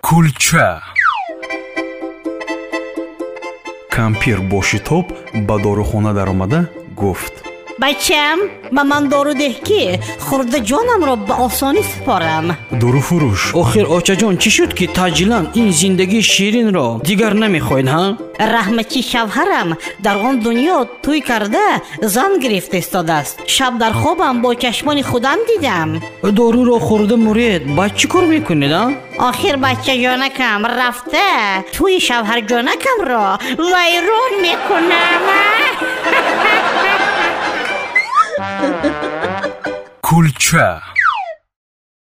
кулча. Кампир бо шитоб ба дорухона даромада гуфт بچم به من دارو ده که خورده جانم را به آسانی سپارم دورو فروش آخر آچه جان چی شد که تاجیلان این زندگی شیرین را دیگر نمی‌خواین ها؟ رحمتی شوهرم در آن دنیا توی کرده زن گرفت استاد است شب در خوابم با چشمان خودم دیدم دارو را خورده مورید با چی کار می‌کنید ها؟ آخر بچه جانکم رفته توی شوهر جانکم را ویرون می‌کنم кулча